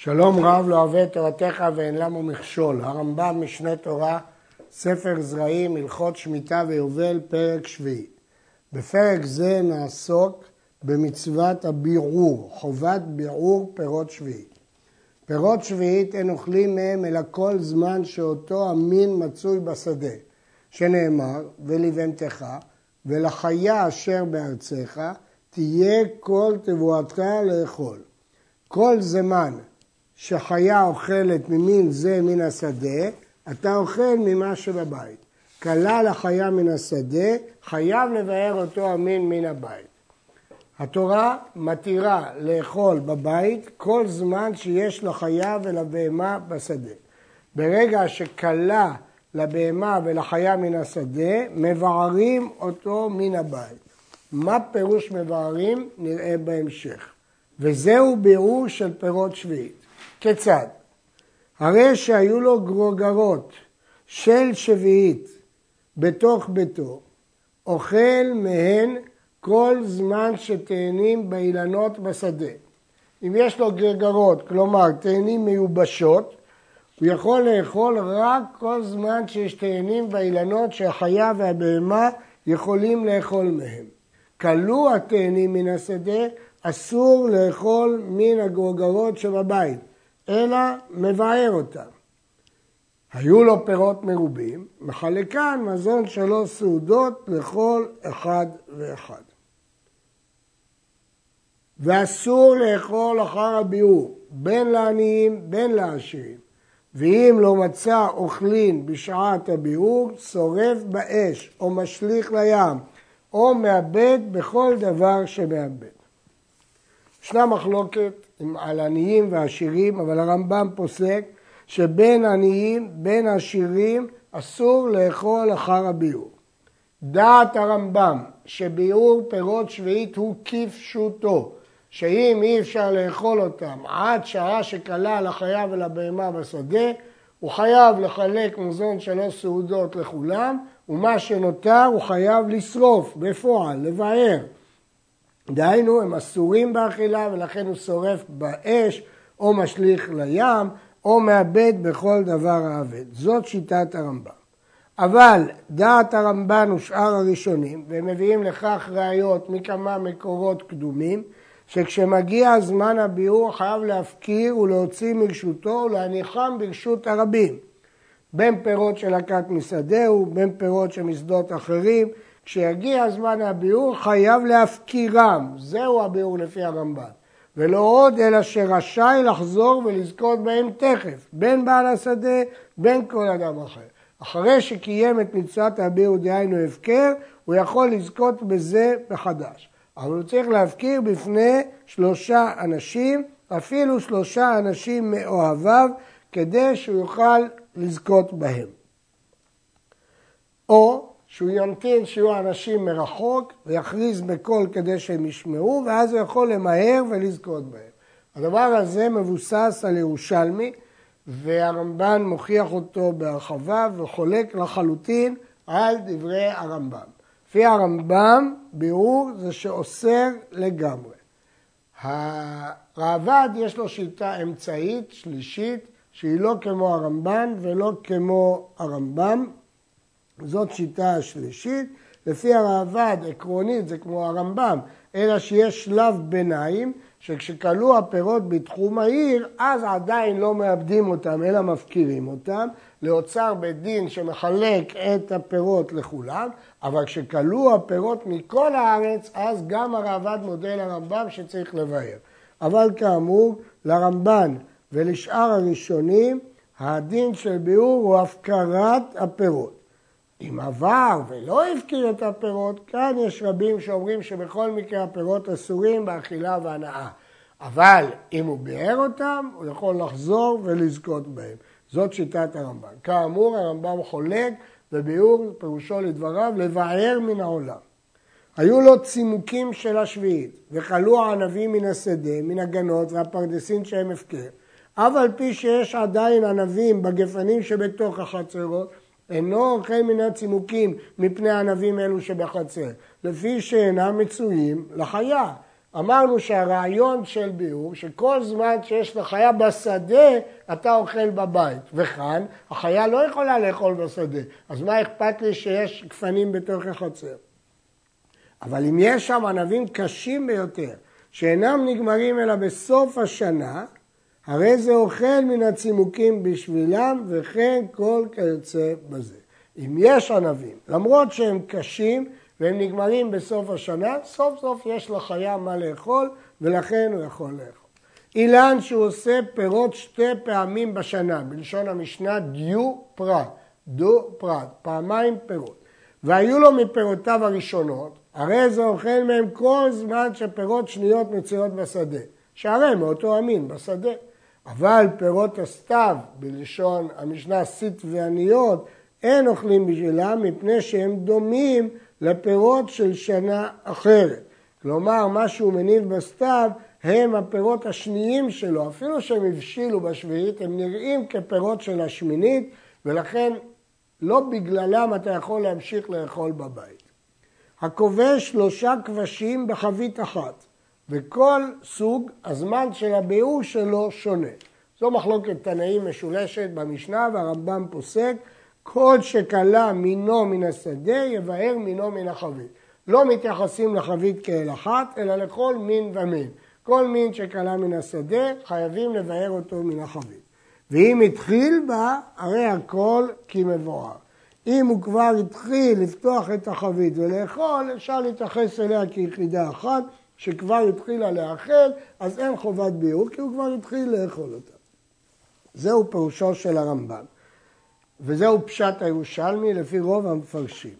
שלום רב לא אוהב את תורתך ואין למו מכשול. הרמב"ם משנה תורה, ספר זרעים, הלכות שמיטה ויובל, פרק שביעי. בפרק זה נעסוק במצוות הביעור, חובת ביעור פירות שביעית. פירות שביעית אין אוכלים מהם אלא כל זמן שאותו המין מצוי בשדה, שנאמר, ולבהמתך, ולחיה אשר בארצך, תהיה כל תבואתך לאכול. כל זמן שחיה אוכלת ממין זה מן השדה, אתה אוכל ממה שבבית. כלל החיה מן השדה, חייב לבאר אותו המין מן הבית. התורה מתירה לאכול בבית כל זמן שיש לחיה ולבהמה בשדה. ברגע שכלה לבהמה ולחיה מן השדה, מבערים אותו מן הבית. מה פירוש מבערים? נראה בהמשך. וזהו ביאור של פירות שביעית. כיצד? הרי שהיו לו גרוגרות של שביעית בתוך ביתו, אוכל מהן כל זמן שתאנים באילנות בשדה. אם יש לו גרגרות, כלומר תאנים מיובשות, הוא יכול לאכול רק כל זמן שיש תאנים באילנות שהחיה והבהמה יכולים לאכול מהם. כלו התאנים מן השדה, אסור לאכול מן הגרוגרות שבבית, אלא מבאר אותם. היו לו פירות מרובים, מחלקן מזון שלוש סעודות לכל אחד ואחד. ואסור לאכול אחר הביאור, בין לעניים בין לעשירים. ואם לא מצא אוכלין בשעת הביאור, שורף באש או משליך לים, או מאבד בכל דבר שמאבד. ישנה מחלוקת על עניים ועשירים, אבל הרמב"ם פוסק שבין עניים, בין עשירים, אסור לאכול אחר הביאור. דעת הרמב"ם שביאור פירות שביעית הוא כפשוטו, שאם אי אפשר לאכול אותם עד שעה שקלה לחיה ולבהמה בשדה, הוא חייב לחלק מזון שלוש סעודות לכולם, ומה שנותר הוא חייב לשרוף בפועל, לבאר. דהיינו, הם אסורים באכילה ולכן הוא שורף באש או משליך לים או מאבד בכל דבר האבד. זאת שיטת הרמב"ם. אבל דעת הרמב"ן ושאר הראשונים, והם מביאים לכך ראיות מכמה מקורות קדומים, שכשמגיע זמן הביאור חייב להפקיר ולהוציא מרשותו ולהניחם ברשות הרבים. בין פירות של לקט משדהו, בין פירות של משדות אחרים, כשיגיע זמן הביאור חייב להפקירם, זהו הביאור לפי הרמב"ן. ולא עוד אלא שרשאי לחזור ולזכות בהם תכף, בין בעל השדה, בין כל אדם אחר. אחרי שקיים את מצוות הביאור דהיינו הפקר, הוא יכול לזכות בזה מחדש. אבל הוא צריך להפקיר בפני שלושה אנשים, אפילו שלושה אנשים מאוהביו, כדי שהוא יוכל לזכות בהם. או שהוא ימתין שיהיו אנשים מרחוק ויכריז בקול כדי שהם ישמעו, ואז הוא יכול למהר ולזכות בהם. הדבר הזה מבוסס על ירושלמי, והרמב"ן מוכיח אותו בהרחבה וחולק לחלוטין על דברי הרמב"ם. לפי הרמב"ם, ביאור זה שאוסר לגמרי. הראב"ד יש לו שיטה אמצעית, שלישית, שהיא לא כמו הרמב"ן ולא כמו הרמב"ם. זאת שיטה השלישית. לפי הראב"ד, עקרונית זה כמו הרמב"ם, אלא שיש שלב ביניים, שכשכלו הפירות בתחום העיר, אז עדיין לא מאבדים אותם, אלא מפקירים אותם, לאוצר בית דין שמחלק את הפירות לכולם, אבל כשכלו הפירות מכל הארץ, אז גם הראב"ד מודה לרמב"ם שצריך לבאר. אבל כאמור, לרמב"ן ולשאר הראשונים, הדין של ביאור הוא הפקרת הפירות. אם עבר ולא הפקיר את הפירות, כאן יש רבים שאומרים שבכל מקרה הפירות אסורים באכילה והנאה. אבל אם הוא ביער אותם, הוא יכול לחזור ולזכות בהם. זאת שיטת הרמב"ם. כאמור, הרמב"ם חולק וביאור פירושו לדבריו לבער מן העולם. היו לו צימוקים של השביעית, וכלו הענבים מן השדה, מן הגנות והפרדסים שהם הפקר. אף על פי שיש עדיין ענבים בגפנים שבתוך החצרות, אינו אוכל מן הצימוקים מפני ענבים אלו שבחצר, לפי שאינם מצויים לחיה. אמרנו שהרעיון של ביאור, שכל זמן שיש לחיה בשדה, אתה אוכל בבית. וכאן, החיה לא יכולה לאכול בשדה, אז מה אכפת לי שיש גפנים בתוך החצר? אבל אם יש שם ענבים קשים ביותר, שאינם נגמרים אלא בסוף השנה, הרי זה אוכל מן הצימוקים בשבילם, וכן כל כיוצא בזה. אם יש ענבים, למרות שהם קשים והם נגמרים בסוף השנה, סוף סוף יש לחיה מה לאכול, ולכן הוא יכול לאכול. אילן שהוא עושה פירות שתי פעמים בשנה, בלשון המשנה דיו פרט, דו פרט, פעמיים פירות. והיו לו מפירותיו הראשונות, הרי זה אוכל מהם כל זמן שפירות שניות מצויות בשדה, שהרי מאותו המין בשדה. אבל פירות הסתיו, בלשון המשנה סיט ועניות, אין אוכלים בשבילם מפני שהם דומים לפירות של שנה אחרת. כלומר, מה שהוא מניב בסתיו הם הפירות השניים שלו, אפילו שהם הבשילו בשביעית, הם נראים כפירות של השמינית, ולכן לא בגללם אתה יכול להמשיך לאכול בבית. הכובש שלושה כבשים בחבית אחת, וכל סוג, הזמן של הביאור שלו שונה. זו מחלוקת תנאים משולשת במשנה, והרמב"ם פוסק, כל שכלה מינו מן השדה, יבאר מינו מן החבית. לא מתייחסים לחבית כאל אחת, אלא לכל מין ומין. כל מין שכלה מן השדה, חייבים לבאר אותו מן החבית. ואם התחיל בה, הרי הכל כמבואר. אם הוא כבר התחיל לפתוח את החבית ולאכול, אפשר להתייחס אליה כיחידה אחת, שכבר התחילה לאכל, אז אין חובת ביאור, כי הוא כבר התחיל לאכול אותה. זהו פירושו של הרמב"ם. וזהו פשט הירושלמי לפי רוב המפרשים.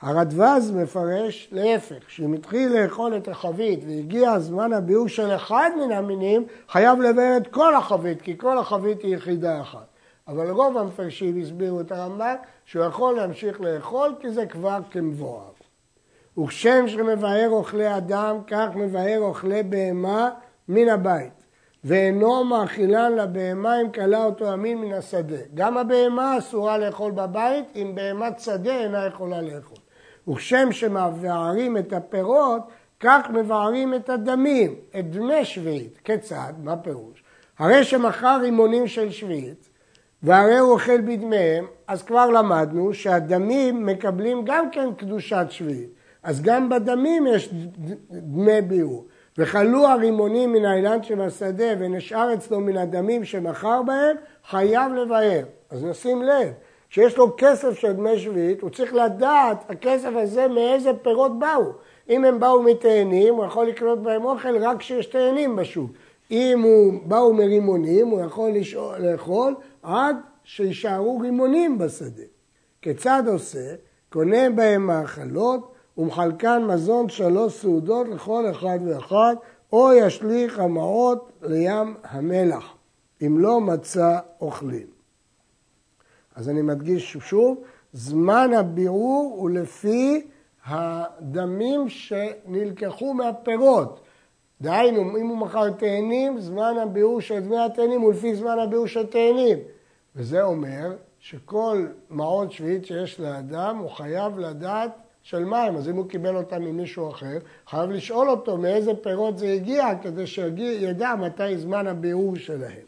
הרדווז מפרש להפך, שאם התחיל לאכול את החבית והגיע זמן הביאור של אחד מן המינים, חייב לבאר את כל החבית, כי כל החבית היא יחידה אחת. אבל רוב המפרשים הסבירו את הרמב"ם שהוא יכול להמשיך לאכול כי זה כבר כמבואר. וכשם שמבאר אוכלי אדם, כך מבאר אוכלי בהמה מן הבית. ואינו מאכילן לבהמה אם כלה אותו המין מן השדה. גם הבהמה אסורה לאכול בבית, אם בהמת שדה אינה יכולה לאכול. וכשם שמבערים את הפירות, כך מבערים את הדמים, את דמי שביעית. כיצד? מה פירוש? הרי שמכר רימונים של שביעית, והרי הוא אוכל בדמיהם, אז כבר למדנו שהדמים מקבלים גם כן קדושת שביעית. אז גם בדמים יש דמי ביאור. וכלו הרימונים מן האילן שבשדה ונשאר אצלו מן הדמים שמכר בהם, חייב לבאר. אז נשים לב, שיש לו כסף של דמי שביעית, הוא צריך לדעת הכסף הזה מאיזה פירות באו. אם הם באו מתאנים, הוא יכול לקנות בהם אוכל רק כשיש תאנים בשוק. אם הוא באו מרימונים, הוא יכול לשאול, לאכול עד שישארו רימונים בשדה. כיצד עושה? קונה בהם מאכלות ומחלקן מזון שלוש סעודות לכל אחד ואחד, או ישליך המעות לים המלח, אם לא מצא אוכלים. אז אני מדגיש שוב, זמן הבירור הוא לפי הדמים שנלקחו מהפירות. דהיינו, אם הוא מכר תאנים, זמן הביאור של דמי התאנים הוא לפי זמן הביאור של תאנים. וזה אומר שכל מעון שביעית שיש לאדם, הוא חייב לדעת של מים, אז אם הוא קיבל אותם ממישהו אחר, חייב לשאול אותו מאיזה פירות זה הגיע, כדי שידע מתי זמן הביאור שלהם.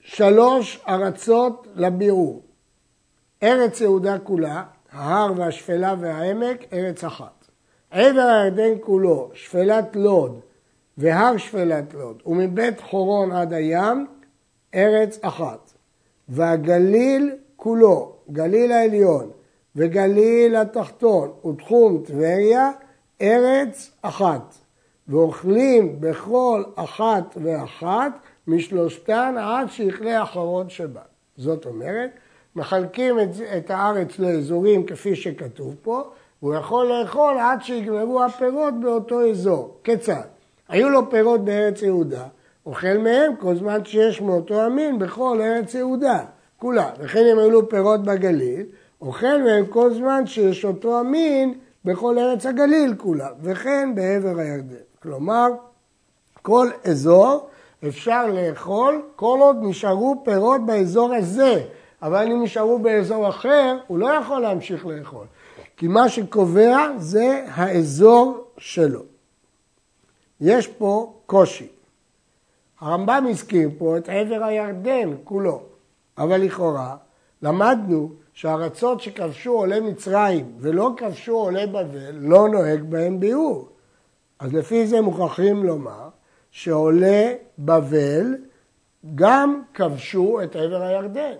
שלוש ארצות לביאור. ארץ יהודה כולה, ההר והשפלה והעמק, ארץ אחת. עבר הירדן כולו, שפלת לוד והר שפלת לוד, ומבית חורון עד הים, ארץ אחת. והגליל כולו, גליל העליון, וגליל התחתון ותחום טבריה, ארץ אחת. ואוכלים בכל אחת ואחת משלושתן עד שיכלה האחרון שבה. זאת אומרת, מחלקים את, את הארץ לאזורים כפי שכתוב פה, הוא יכול לאכול עד שיגמרו הפירות באותו אזור. כיצד? היו לו פירות בארץ יהודה, אוכל מהם כל זמן שיש מאותו המין בכל ארץ יהודה, כולה. וכן אם היו לו פירות בגליל, אוכל מהם כל זמן שיש אותו המין בכל ארץ הגליל כולה, וכן בעבר הירדן. כלומר, כל אזור אפשר לאכול כל עוד נשארו פירות באזור הזה, אבל אם נשארו באזור אחר, הוא לא יכול להמשיך לאכול. כי מה שקובע זה האזור שלו. יש פה קושי. הרמב"ם הזכיר פה את עבר הירדן כולו, אבל לכאורה למדנו שהארצות שכבשו עולי מצרים ולא כבשו עולי בבל, לא נוהג בהם ביאור. אז לפי זה מוכרחים לומר שעולי בבל גם כבשו את עבר הירדן.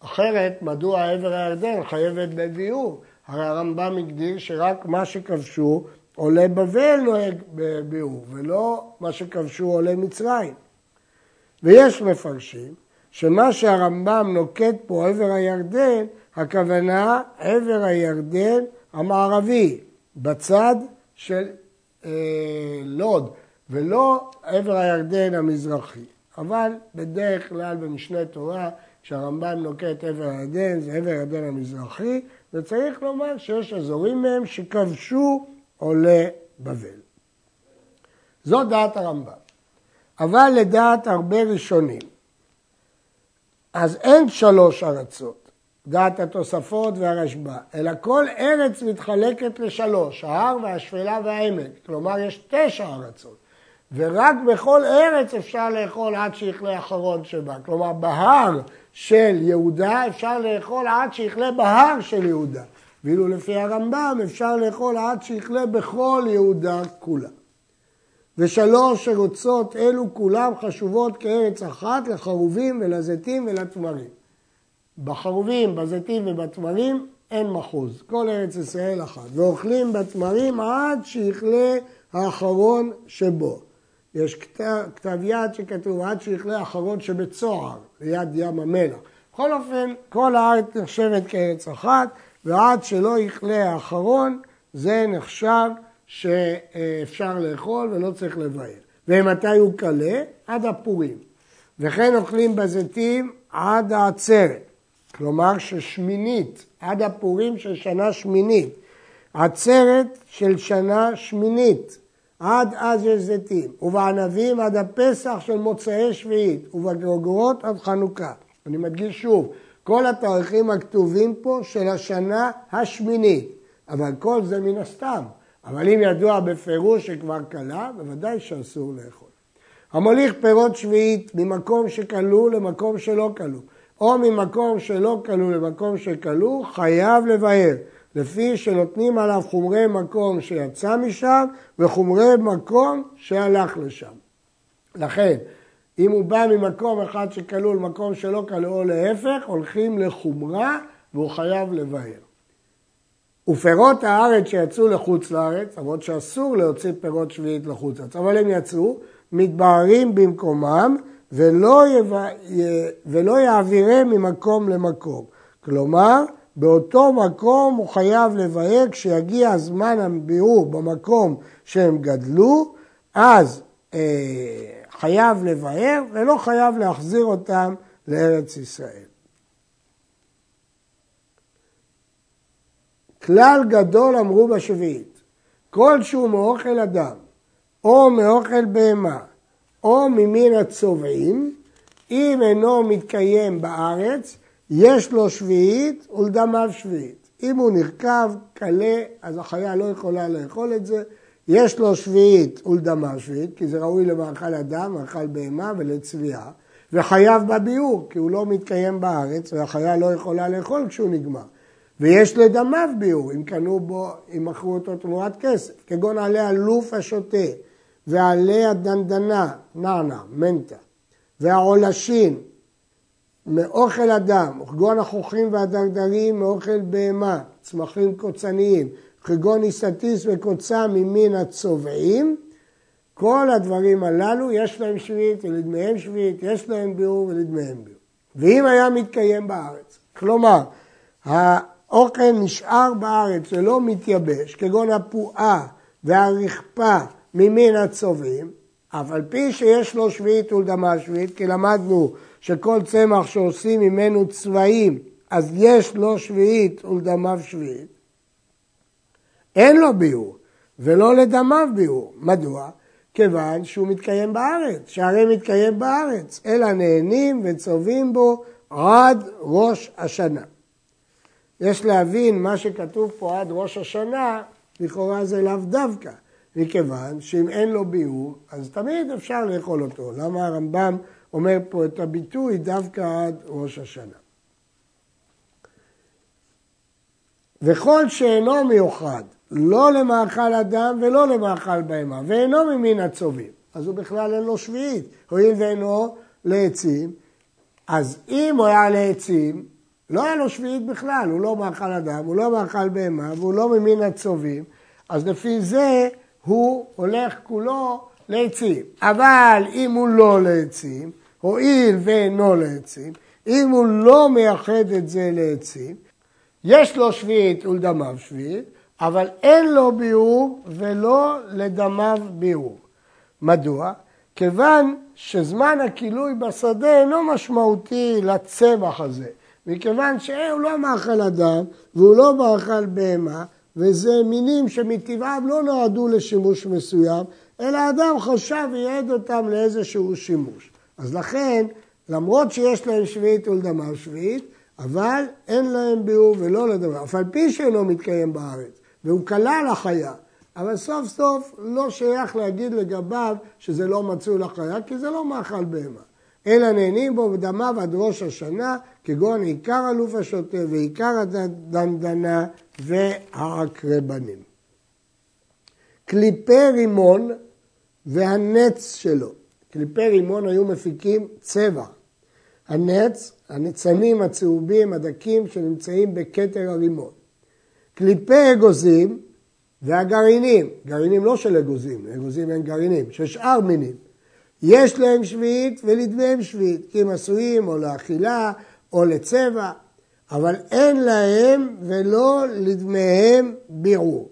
אחרת, מדוע עבר הירדן חייבת בביאור? הרי הרמב"ם הגדיר שרק מה שכבשו עולי בבל נוהג בביאור, ולא מה שכבשו עולי מצרים. ויש מפרשים שמה שהרמב"ם נוקט פה עבר הירדן, הכוונה עבר הירדן המערבי, בצד של אה, לוד, ולא עבר הירדן המזרחי. אבל בדרך כלל במשנה תורה, כשהרמב"ם נוקט עבר הירדן, זה עבר הירדן המזרחי, וצריך לומר שיש אזורים מהם שכבשו עולי בבל. זו דעת הרמב"ם. אבל לדעת הרבה ראשונים, אז אין שלוש ארצות, דעת התוספות והרשב"א, אלא כל ארץ מתחלקת לשלוש, ההר והשפלה והעמק, כלומר יש תשע ארצות, ורק בכל ארץ אפשר לאכול עד שיכלה אחרון שבה, כלומר בהר של יהודה אפשר לאכול עד שיכלה בהר של יהודה, ואילו לפי הרמב"ם אפשר לאכול עד שיכלה בכל יהודה כולה. ושלוש שרוצות אלו כולם חשובות כארץ אחת לחרובים ולזיתים ולתמרים. בחרובים, בזיתים ובתמרים אין מחוז, כל ארץ ישראל אחת, ואוכלים בתמרים עד שיכלה האחרון שבו. יש כתב, כתב יד שכתוב עד שיכלה האחרון שבצוהר, ליד ים המלח. בכל אופן, כל הארץ נחשבת כארץ אחת, ועד שלא יכלה האחרון, זה נחשב שאפשר לאכול ולא צריך לבאר. ומתי הוא קלה? עד הפורים. וכן אוכלים בזיתים עד העצרת, כלומר ששמינית, עד הפורים של שנה שמינית. עצרת של שנה שמינית, עד אז יש זיתים, ובענבים עד הפסח של מוצאי שביעית, ובגרוגרות עד חנוכה. אני מדגיש שוב, כל התאריכים הכתובים פה של השנה השמינית, אבל כל זה מן הסתם. אבל אם ידוע בפירוש שכבר כלה, בוודאי שאסור לאכול. המוליך פירות שביעית ממקום שכלו למקום שלא כלו, או ממקום שלא כלו למקום שכלו, חייב לבאר, לפי שנותנים עליו חומרי מקום שיצא משם וחומרי מקום שהלך לשם. לכן, אם הוא בא ממקום אחד שכלול למקום שלא כלול או להפך, הולכים לחומרה והוא חייב לבאר. ופירות הארץ שיצאו לחוץ לארץ, למרות שאסור להוציא פירות שביעית לחוץ לארץ, אבל הם יצאו, מתבררים במקומם ולא, יב... ולא יעבירם ממקום למקום. כלומר, באותו מקום הוא חייב לבאר כשיגיע זמן הביאור במקום שהם גדלו, אז אה, חייב לבאר ולא חייב להחזיר אותם לארץ ישראל. כלל גדול אמרו בשביעית, כלשהו מאוכל אדם, או מאוכל בהמה, או ממין הצובעים, אם אינו מתקיים בארץ, יש לו שביעית ולדמיו שביעית. אם הוא נרקב, קלה, אז החיה לא יכולה לאכול את זה. יש לו שביעית ולדמיו שביעית, כי זה ראוי למאכל אדם, מאכל בהמה ולצביעה, וחייב בביאור, כי הוא לא מתקיים בארץ, והחיה לא יכולה לאכול כשהוא נגמר. ויש לדמיו ביאור, אם קנו בו, אם מכרו אותו תמורת כסף, כגון עלי אלוף השוטה, ועלי הדנדנה, נענה, מנטה, והעולשין, מאוכל אדם, כגון החוכים והדרדרים, מאוכל בהמה, צמחים קוצניים, כגון איסטיס וקוצה ממין הצובעים, כל הדברים הללו יש להם שביעית ולדמיהם שביעית, יש להם ביאור ולדמיהם ביאור. ואם היה מתקיים בארץ, כלומר, האוכל נשאר בארץ ולא מתייבש, כגון הפועה והרכפה ממין הצובעים, אף על פי שיש לו שביעית ולדמה שביעית, כי למדנו שכל צמח שעושים ממנו צבעים, אז יש לו שביעית ולדמיו שביעית. אין לו ביאור, ולא לדמיו ביאור. מדוע? כיוון שהוא מתקיים בארץ, שהרי מתקיים בארץ, אלא נהנים וצובעים בו עד ראש השנה. יש להבין מה שכתוב פה עד ראש השנה, לכאורה זה לאו דווקא. מכיוון שאם אין לו ביאור, אז תמיד אפשר לאכול אותו. למה הרמב"ם אומר פה את הביטוי דווקא עד ראש השנה? וכל שאינו מיוחד, לא למאכל אדם ולא למאכל בהמה, ואינו ממין הצובים, אז הוא בכלל אין לו שביעית, הואיל ואינו לעצים, אז אם הוא היה לעצים, לא היה לו שביעית בכלל, הוא לא מאכל אדם, הוא לא מאכל בהמה, והוא לא ממין הצובים, אז לפי זה הוא הולך כולו לעצים. אבל אם הוא לא לעצים, הואיל ואינו לעצים, אם הוא לא מייחד את זה לעצים, יש לו שביעית ולדמיו שביעית, אבל אין לו ביאור ולא לדמיו ביאור. מדוע? כיוון שזמן הכילוי בשדה אינו משמעותי לצמח הזה, מכיוון שהוא לא מאכל אדם והוא לא מאכל בהמה, וזה מינים שמטבעם לא נועדו לשימוש מסוים, אלא אדם חשב וייעד אותם לאיזשהו שימוש. אז לכן, למרות שיש להם שביעית ולדמיו שביעית, אבל אין להם ביאור ולא לדבר, אף על פי שאינו מתקיים בארץ, והוא כלל החיה, אבל סוף סוף לא שייך להגיד לגביו שזה לא מצוי לחיה, כי זה לא מאכל בהמה. אלא נהנים בו בדמיו עד ראש השנה, כגון עיקר אלוף השוטה ועיקר הדנדנה והעקרבנים. קליפי רימון והנץ שלו. קליפי רימון היו מפיקים צבע. הנץ, הניצנים הצהובים הדקים שנמצאים בכתר הרימון. קליפי אגוזים והגרעינים, גרעינים לא של אגוזים, אגוזים הם גרעינים, של שאר מינים. יש להם שביעית ולדמיהם שביעית, כי הם עשויים או לאכילה או לצבע, אבל אין להם ולא לדמיהם בירור.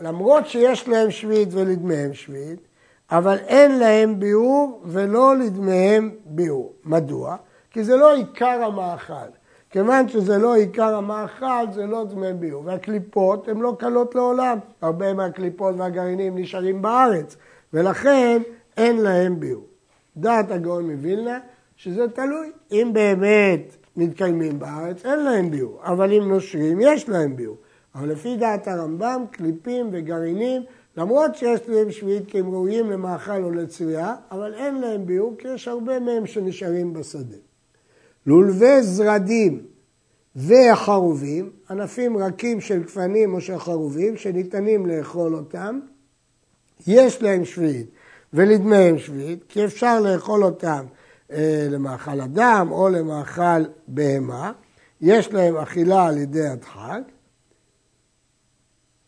למרות שיש להם שביעית ולדמיהם שביעית, אבל אין להם ביאור ולא לדמיהם ביאור. מדוע? כי זה לא עיקר המאכל. כיוון שזה לא עיקר המאכל, זה לא דמי ביאור. והקליפות הן לא קלות לעולם. הרבה מהקליפות והגרעינים נשארים בארץ, ולכן אין להם ביאור. דעת הגאון מווילנה, שזה תלוי. אם באמת מתקיימים בארץ, אין להם ביאור. אבל אם נושרים, יש להם ביאור. אבל לפי דעת הרמב"ם, קליפים וגרעינים למרות שיש להם שביעית כי הם ראויים למאכל או לצרייה, אבל אין להם ביאור כי יש הרבה מהם שנשארים בשדה. לולבי זרדים והחרובים, ענפים רכים של גפנים או של חרובים שניתנים לאכול אותם, יש להם שביעית ולדמיהם שביעית, כי אפשר לאכול אותם למאכל אדם או למאכל בהמה, יש להם אכילה על ידי הדחק,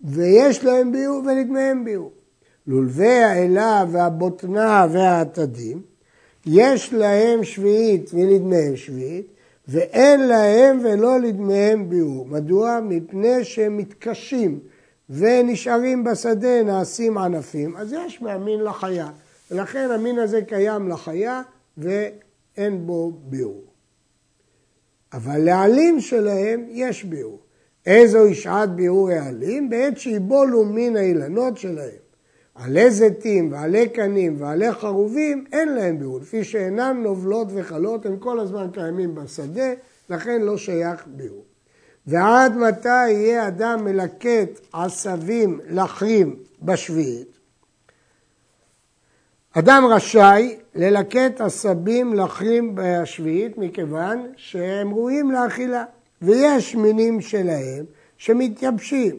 ויש להם ביאור ולדמיהם ביאור. לולבי האלה והבוטנה והעתדים, יש להם שביעית ולדמיהם שביעית, ואין להם ולא לדמיהם ביאור. מדוע? מפני שהם מתקשים ונשארים בשדה, נעשים ענפים, אז יש מהמין לחיה. ולכן המין הזה קיים לחיה ואין בו ביאור. אבל לעלים שלהם יש ביאור. איזו שעת ביאור העלים? בעת שיבולו מן האילנות שלהם. עלי זיתים ועלי קנים ועלי חרובים אין להם ביאור, לפי שאינן נובלות וחלות, הם כל הזמן קיימים בשדה, לכן לא שייך ביאור. ועד מתי יהיה אדם מלקט עשבים לחרים בשביעית? אדם רשאי ללקט עשבים לחרים בשביעית מכיוון שהם ראויים לאכילה. ויש מינים שלהם שמתייבשים.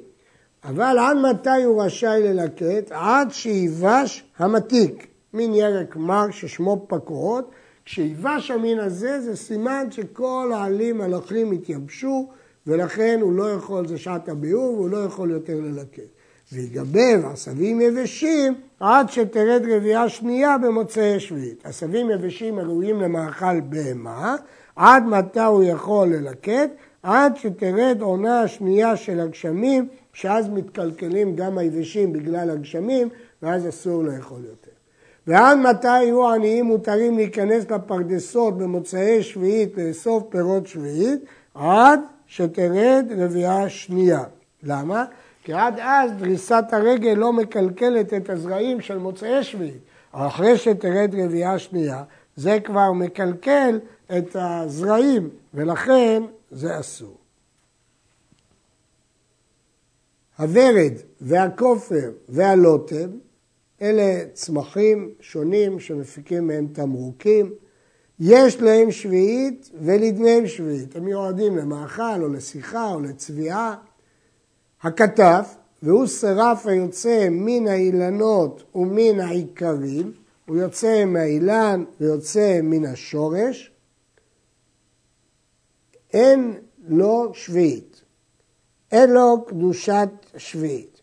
אבל עד מתי הוא רשאי ללקט? עד שיבש המתיק, מין ירק מר ששמו פקורות. כשיבש המין הזה זה סימן שכל העלים הלכים התייבשו ולכן הוא לא יכול, זה שעת הביאור, והוא לא יכול יותר ללקט. ויגבב עשבים יבשים עד שתרד רבייה שנייה במוצאי שביעית. עשבים יבשים הראויים למאכל בהמה, עד מתי הוא יכול ללקט? עד שתרד עונה השנייה של הגשמים, שאז מתקלקלים גם היבשים בגלל הגשמים, ואז אסור לאכול יותר. ועד מתי יהיו עניים מותרים להיכנס לפרדסות במוצאי שביעית לאסוף פירות שביעית? עד שתרד רביעה שנייה. למה? כי עד אז דריסת הרגל לא מקלקלת את הזרעים של מוצאי שביעית. אחרי שתרד רביעה שנייה, זה כבר מקלקל את הזרעים, ולכן זה אסור. הוורד והכופר והלוטם אלה צמחים שונים שמפיקים מהם תמרוקים. יש להם שביעית ולדמיהם שביעית. הם מיועדים למאכל או לשיחה או לצביעה. הכתף, והוא שרף היוצא מן האילנות ומן העיקרים, הוא יוצא מהאילן ויוצא מן השורש, אין לו שביעית. אין לו קדושת שביעית.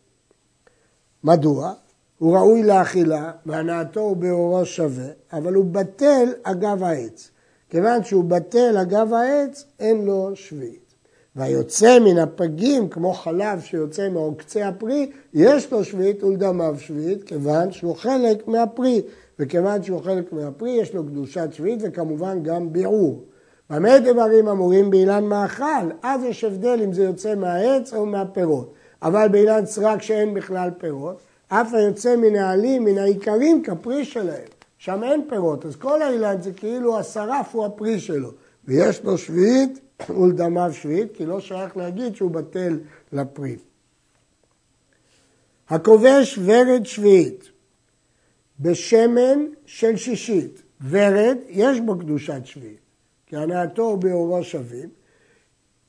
מדוע? הוא ראוי לאכילה, והנאתו הוא באורו שווה, אבל הוא בטל אגב העץ. כיוון שהוא בטל אגב העץ, אין לו שביעית. והיוצא מן הפגים, כמו חלב שיוצא מעוקצי הפרי, יש לו שביעית ולדמיו שביעית, כיוון שהוא חלק מהפרי. וכיוון שהוא חלק מהפרי, יש לו קדושת שביעית וכמובן גם ביעור. במה דברים אמורים באילן מאכל? אז יש הבדל אם זה יוצא מהעץ או מהפירות. אבל באילן סרק שאין בכלל פירות, אף היוצא מן העלים, מן העיקרים, כפרי שלהם. שם אין פירות, אז כל האילן זה כאילו השרף הוא הפרי שלו. ויש לו שביעית ולדמיו שביעית, כי לא שייך להגיד שהוא בטל לפרי. הכובש ורד שביעית בשמן של שישית. ורד, יש בו קדושת שביעית, כי הנאתו ובאורו שווים.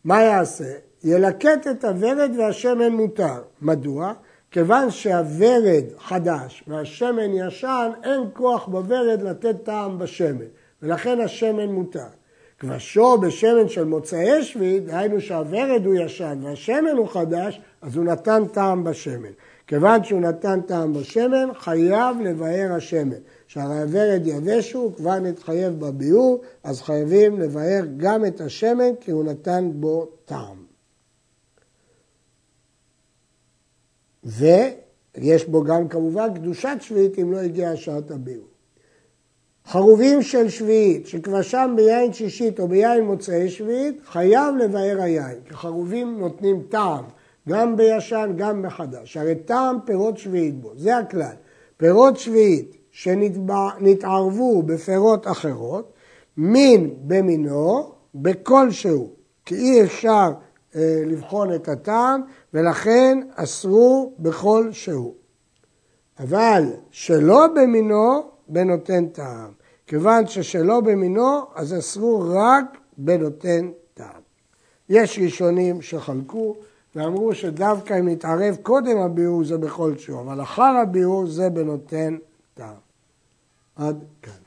מה יעשה? ילקט את הוורד והשמן מותר. מדוע? כיוון שהוורד חדש והשמן ישן, אין כוח בוורד לתת טעם בשמן, ולכן השמן מותר. כבשו בשמן של מוצאי שביעית, דהיינו שהוורד הוא ישן והשמן הוא חדש, אז הוא נתן טעם בשמן. כיוון שהוא נתן טעם בשמן, חייב לבאר השמן. שהרי הוורד יבש הוא, כבר נתחייב בביאור, אז חייבים לבאר גם את השמן, כי הוא נתן בו טעם. ויש בו גם כמובן קדושת שביעית אם לא הגיעה שעת הביאור. חרובים של שביעית, שכבשם ביין שישית או ביין מוצאי שביעית, חייב לבאר היין, כי חרובים נותנים טעם, גם בישן, גם בחדש. הרי טעם פירות שביעית בו, זה הכלל. פירות שביעית שנתערבו בפירות אחרות, מין במינו, בכלשהו, כי אי אפשר אה, לבחון את הטעם, ולכן אסרו בכל שהוא. אבל שלא במינו, בנותן טעם. כיוון ששלא במינו, אז אסרו רק בנותן טעם. יש ראשונים שחלקו ואמרו שדווקא אם נתערב קודם הביאור זה בכל שהוא, אבל אחר הביאור זה בנותן טעם. עד כאן.